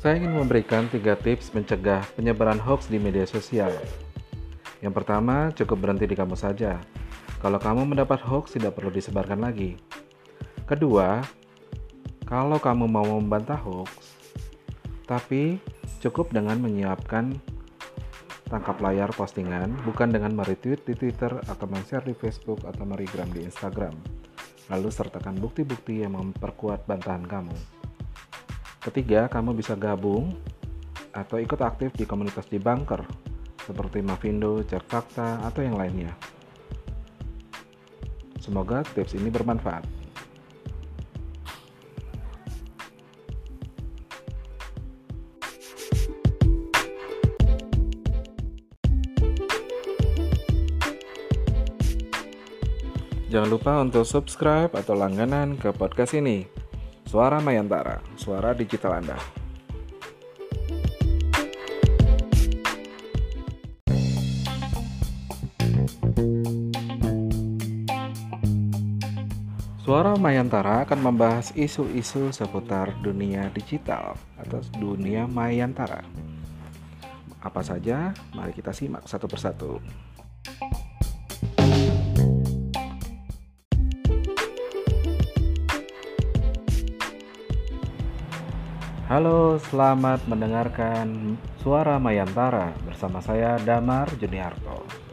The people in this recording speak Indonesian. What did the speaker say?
Saya ingin memberikan tiga tips mencegah penyebaran hoax di media sosial. Yang pertama, cukup berhenti di kamu saja. Kalau kamu mendapat hoax, tidak perlu disebarkan lagi. Kedua, kalau kamu mau membantah hoax, tapi cukup dengan menyiapkan tangkap layar postingan, bukan dengan meretweet di Twitter atau men-share di Facebook atau meregram di Instagram. Lalu sertakan bukti-bukti yang memperkuat bantahan kamu. Ketiga, kamu bisa gabung atau ikut aktif di komunitas di bunker seperti Mavindo, Cek Fakta, atau yang lainnya. Semoga tips ini bermanfaat. Jangan lupa untuk subscribe atau langganan ke podcast ini. Suara Mayantara, suara digital Anda. Suara Mayantara akan membahas isu-isu seputar dunia digital atau dunia Mayantara. Apa saja? Mari kita simak satu persatu. Halo, selamat mendengarkan Suara Mayantara bersama saya Damar Juniarto.